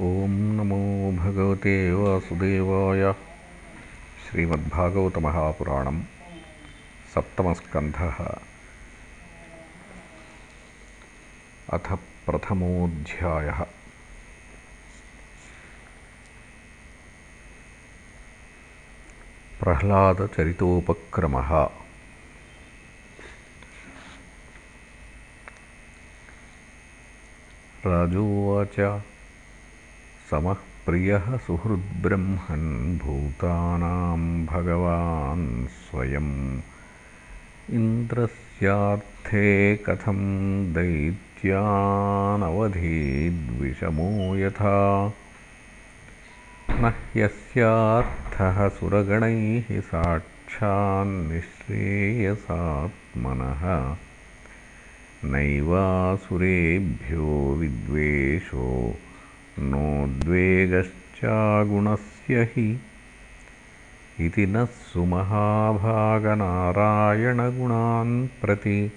ॐ नमो भगवते वासुदेवाय। श्रीमद्भागवतमहापुराणम् सप्तमस्कन्धः। अथ प्रथमोऽध्यायः। प्रह्लादचरितोपक्रमः। राजोवाच। समः प्रियः सुहृद्ब्रह्मन् भूतानां भगवान् स्वयम्। इन्द्रस्यार्थे कथं दैत्यानवधीद्विषमो यथा। न ह्यस्यार्थः सुरगणैः साक्षान्निःश्रेयसात्मनः नैवासुरेभ्यो विद्वेषो नोद्वेगश्चागुणस्य हि। इति नः प्रति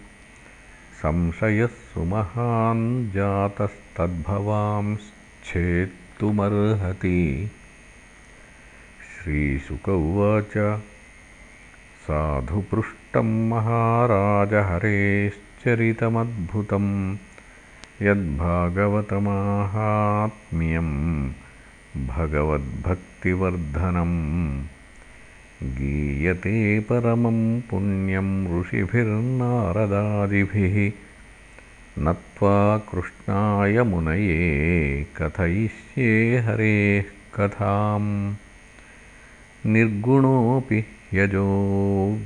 संशयः सुमहान् जातस्तद्भवांश्छेत्तुमर्हति श्रीशुक उवाच साधुपृष्टं महाराजहरेश्चरितमद्भुतम् यद्भागवतमाहात्म्यं भगवद्भक्तिवर्धनं गीयते परमं पुण्यं ऋषिभिर्नारदादिभिः नत्वा कृष्णाय मुनये कथयिष्ये हरेः कथाम् निर्गुणोऽपि यजो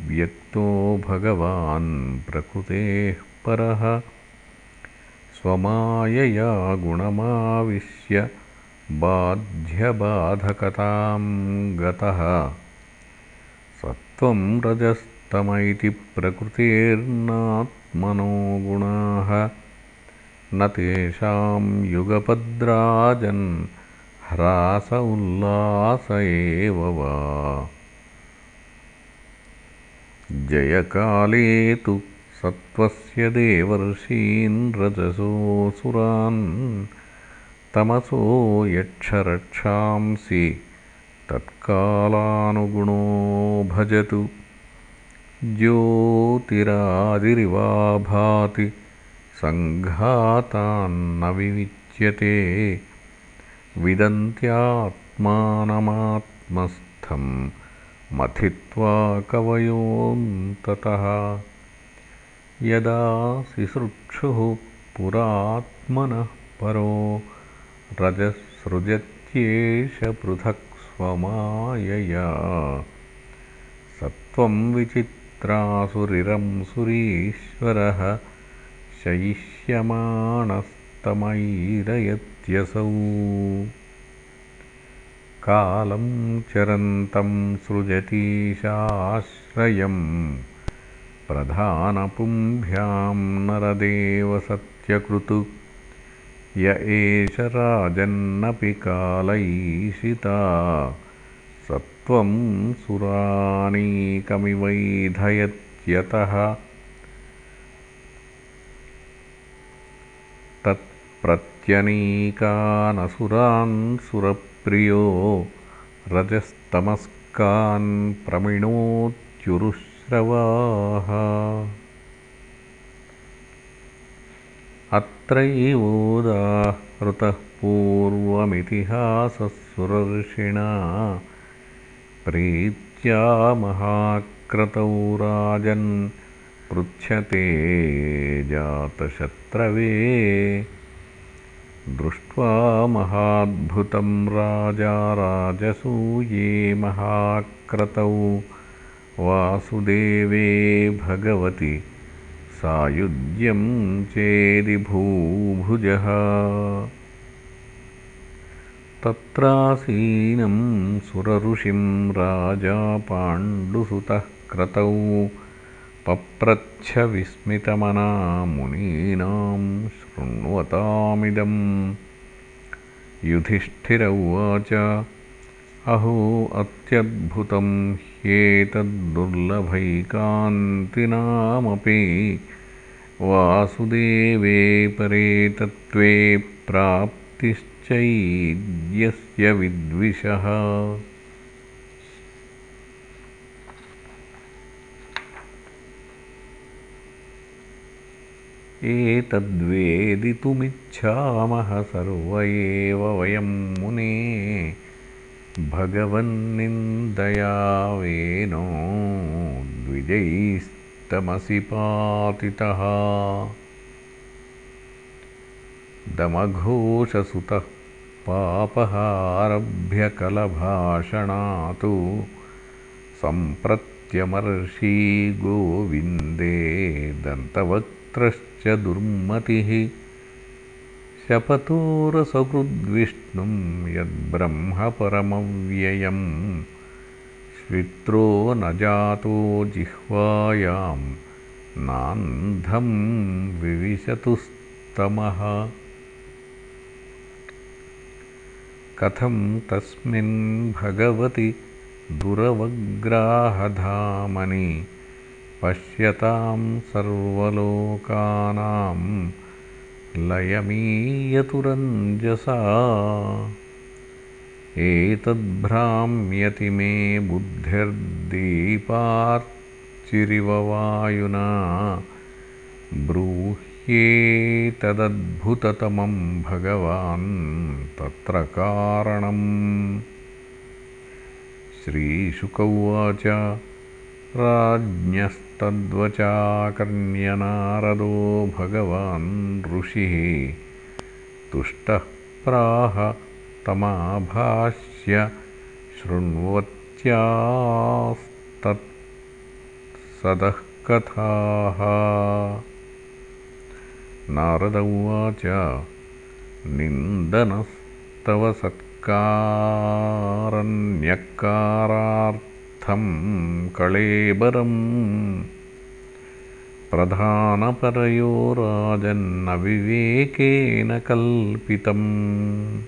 व्यक्तो भगवान् प्रकृतेः परः स्वमायया गुणमाविश्य बाध्यबाधकतां गतः। सत्त्वं रजस्तम इति प्रकृतेर्नात्मनो गुणाः। न तेषां युगपद्राजन् ह्रास उल्लास एव वा। जयकाले तु सत्त्वस्य देवर्षीन् रजसोऽसुरान् तमसो यक्षरक्षांसि तत्कालानुगुणो भजतु। ज्योतिरादिरिवाभाति सङ्घातान्न विविच्यते। विदन्त्यात्मानमात्मस्थं मथित्वा कवयोऽन्ततः यदा सिसृक्षुः पुरात्मनः परो रजसृजत्येष पृथक् स्वमायया। सत्त्वं विचित्रासुरिरंसुरीश्वरः शयिष्यमाणस्तमैरयत्यसौ। कालं चरन्तं सृजतीशाश्रयम् प्रधानपुंभ्यां नरदेवसत्यकृतु य एष राजन्नपि कालैषिता। सत्त्वं सुराणीकमिवैधयत्यतः। तत्प्रत्यनीकानसुरान् सुरप्रियो। रजस्तमस्कान् अत्रैवोदाहृतः पूर्वमितिहासः सुरर्षिणा प्रीत्या महाक्रतौ राजन् पृच्छते जातशत्रवे। दृष्ट्वा महाद्भुतं राजा राजसूये महाक्रतौ वासुदेवे भगवति। सायुज्यं चेदिभूभुजः तत्रासीनं सुरऋषिं राजा पाण्डुसुतः क्रतौ पप्रच्छविस्मितमना मुनीनां शृण्वतामिदम्। युधिष्ठिर उवाच अहो अत्यद्भुतं ह्येतद्दुर्लभैकान्तिनामपि वासुदेवे परे तत्त्वे प्राप्तिश्च चैद्यस्य विद्विषः एतद्वेदितुमिच्छामः सर्व एव वयं मुने भगवन्निन्दयावेनो द्विजैस्तमसि पातितः दमघोषसुतः पापः आरभ्यकलभाषणातु सम्प्रत्यमर्षी गोविन्दे दन्तवक्त्रश्च दुर्मतिः शपतोरसकृद्विष्णुं यद्ब्रह्मपरमव्ययम् श्वित्रो न जातो जिह्वायां नान्धं विविशतुस्तमः। कथं तस्मिन् भगवति दुरवग्राहधामनि पश्यतां सर्वलोकानां लयमीयतुरञ्जसा। एतद्भ्राम्यति मे बुद्धिर्दीपार्चिरिववायुना। ब्रूह्येतदद्भुततमं भगवान् तत्र कारणम्। श्रीशुक उवाच राज्ञस्तद्वचाकर्ण्यनारदो भगवान् ऋषिः। तुष्टः प्राह तमाभाष्य शृण्वत्यास्तत्सदः कथाः। नारद उवाच निन्दनस्तव कळेबरम् प्रधानपरयो राजन्नविवेकेन कल्पितम्।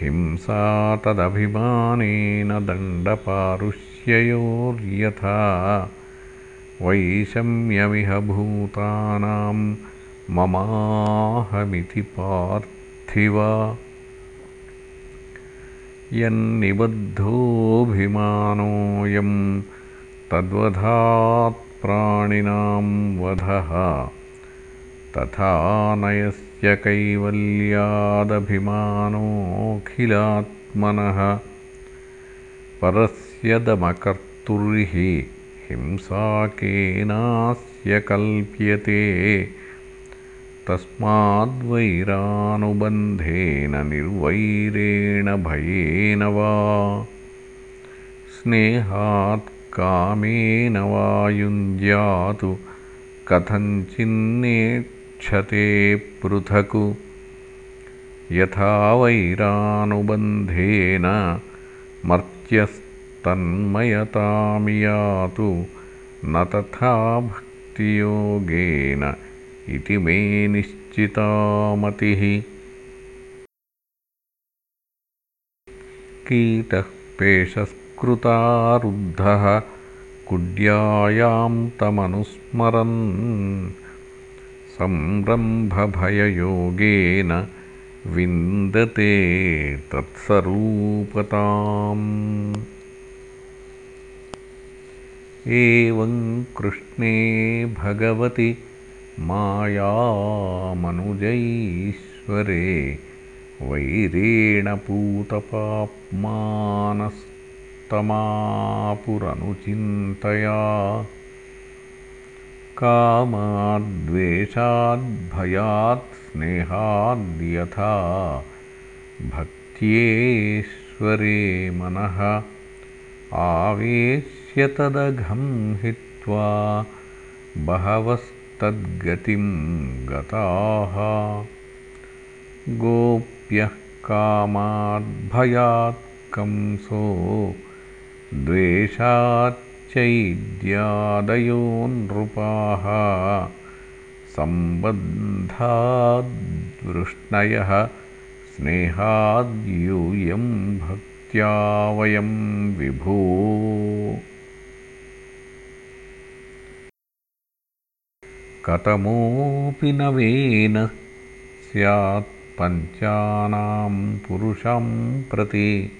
हिंसा तदभिमानेन दण्डपारुष्ययोर्यथा। वैषम्यमिह भूतानां ममाहमिति पार्थिव यन्निबद्धोऽभिमानोऽयं तद्वधात्प्राणिनां वधः। तथा नयस्य कैवल्यादभिमानोऽखिलात्मनः। परस्य दमकर्तुर्हि हिंसा केनास्य कल्प्यते तस्माद्वैरानुबन्धेन निर्वैरेण भयेन वा? स्नेहात् कामेन वा युञ्ज्यातु कथञ्चिन्नेक्षते पृथक्। यथा वैरानुबन्धेन मर्त्यस्तन्मयतामियातु न तथा भक्तियोगेन इति मे निश्चिता मतिः कीटः पेशस्कृतारुद्धः कुड्यायां तमनुस्मरन्। संरम्भभययोगेन विन्दते तत्सरूपताम्। एवं कृष्णे भगवति मायामनुजैश्वरे वैरेण पूतपाप्मानस्तमापुरनुचिन्तया कामाद्वेषाद्भयात् स्नेहाद्यथा भक्त्येश्वरे मनः आवेश्य तदघं हित्वा बहवस् तद्गतिं गताः। गोप्यः कामाद्भयात् कंसो द्वेषाच्चैद्यादयो नृपाः सम्बद्धाद्वृष्णयः स्नेहाद्यूयं भक्त्या वयं विभो कथमोऽपि नवेन स्यात् पञ्चानां पुरुषं प्रति।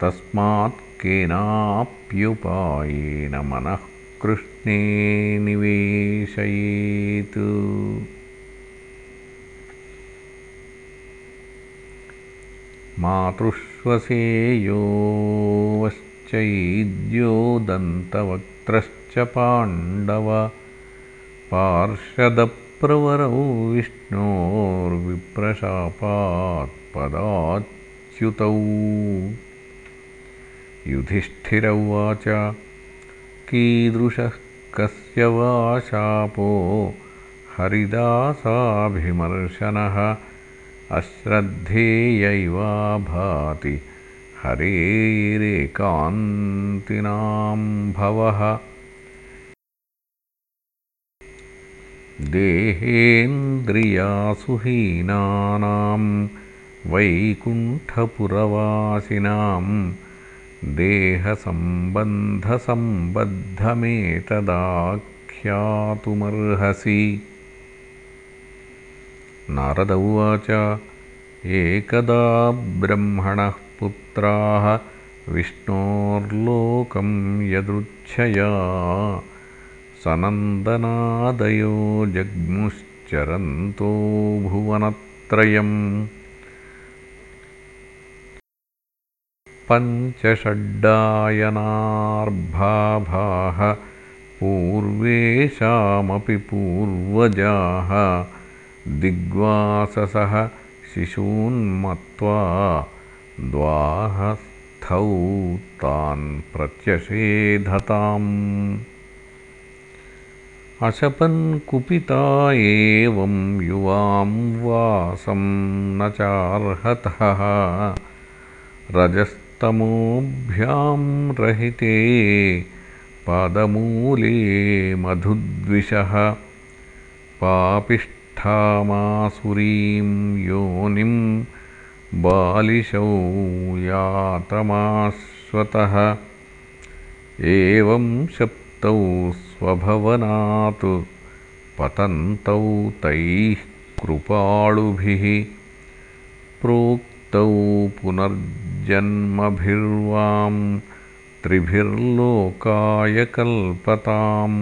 तस्मात् केनाप्युपायेन मनः कृष्णे निवेशयेत्। मातृश्वसेयोश्चैद्यो दन्तवक्त्रश्च पाण्डव पार्षदप्रवरौ विष्णोर्विप्रशापात्पदाच्युतौ युधिष्ठिर उवाच कीदृशः कस्य वा शापो? हरिदासाभिमर्शनः अश्रद्धेयैवा भाति हरेरेकान्तिनां भवः देहेन्द्रियासुहीनानां वैकुण्ठपुरवासिनां देहसम्बन्धसम्बद्धमेतदाख्यातुमर्हसि। नारद उवाच एकदा ब्रह्मणः पुत्राः विष्णोर्लोकं यदृच्छया सनन्दनादयो जग्मुश्चरन्तो भुवनत्रयम्। पञ्चषड्डायनार्भाभाः पूर्वेषामपि पूर्वजाः दिग्वाससः शिशून्मत्वा द्वाहस्थौ तान् प्रत्यषेधताम् अशपन् कुपिता एवं युवां वासं न चार्हतः। रजस्तमोभ्यां रहिते पादमूले मधुद्विषः। पापिष्ठामासुरीं योनिं बालिशौ यातमाश्वतः एवं शप्तौ स्वभवनात् पतन्तौ तैः कृपालुभिः प्रोक्तौ पुनर्जन्मभिर्वां त्रिभिर्लोकाय कल्पताम्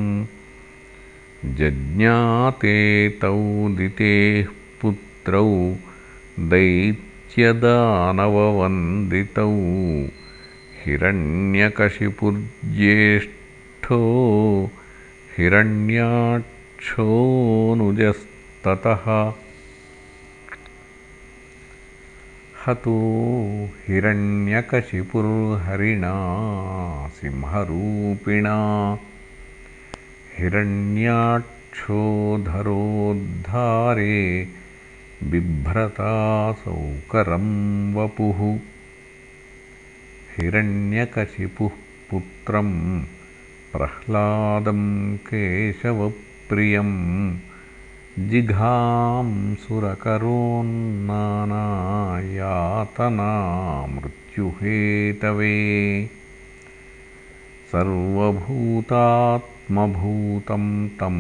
जज्ञाते तौ दितेः पुत्रौ दैत्यदानववन्दितौ हिरण्यकशिपुर्ज्येष्ठो हिरण्याक्षोऽनुजस्ततः हतो हिरण्यकशिपुर्हरिणा सिंहरूपिणा। हिरण्याक्षोधरोद्धारे बिभ्रतासौकरं वपुः। हिरण्यकशिपुः पुत्रं प्रह्लादं केशवप्रियं जिघां मृत्युहेतवे सर्वभूतात्मभूतं तं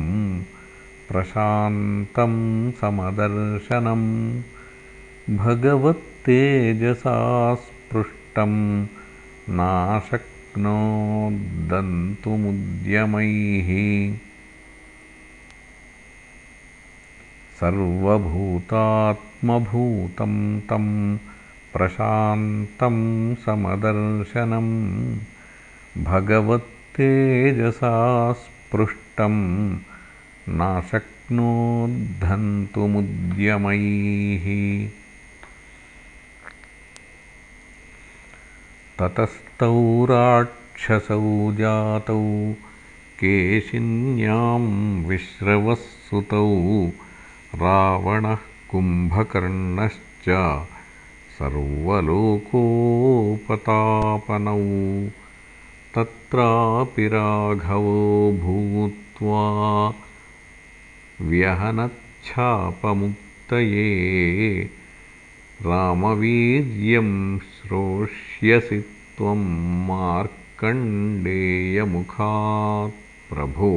प्रशान्तं समदर्शनं भगवत्तेजसा स्पृष्टं सर्वभूतात्मभूतं तं प्रशान्तं समदर्शनं भगवत्तेजसा स्पृष्टं नाशक्नोद्धन्तुमुद्यमैः ततस्तौ राक्षसौ जातौ केशिन्यां विश्रवस्सुतौ रावणः कुम्भकर्णश्च सर्वलोकोपतापनौ। तत्रापि राघवो भूत्वा व्यहनच्छापमुक्तये रामवीर्यं श्रोष्यसि त्वं मार्कण्डेयमुखात् प्रभो।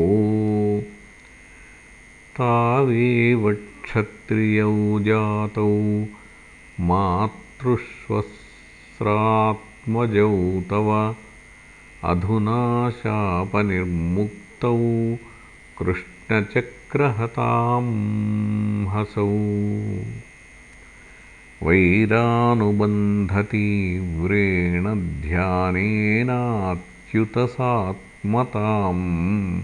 तावेव क्षत्रियौ जातौ मातृश्वस्रात्मजौ तव अधुना शापनिर्मुक्तौ कृष्णचक्रहतां हसौ वैरानुबन्धतीव्रेण ध्यानेनाच्युतसात्मताम्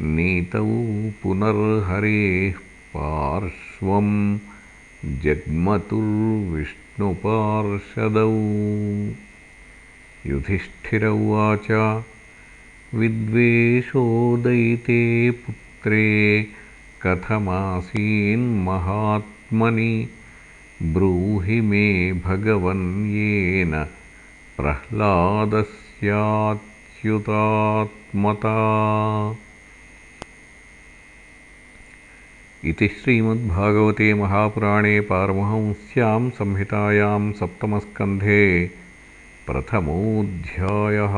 नीतौ पुनर्हरेः पार्श्वं जग्मतुर्विष्णुपार्षदौ। युधिष्ठिर उवाच विद्वेषोदयिते पुत्रे कथमासीन्महात्मनि ब्रूहि मे भगवन् येन प्रह्लादस्याच्युतात्मता। इति श्रीमद्भागवते महापुराणे पारमहंस्यां संहितायां सप्तमस्कन्धे प्रथमोऽध्यायः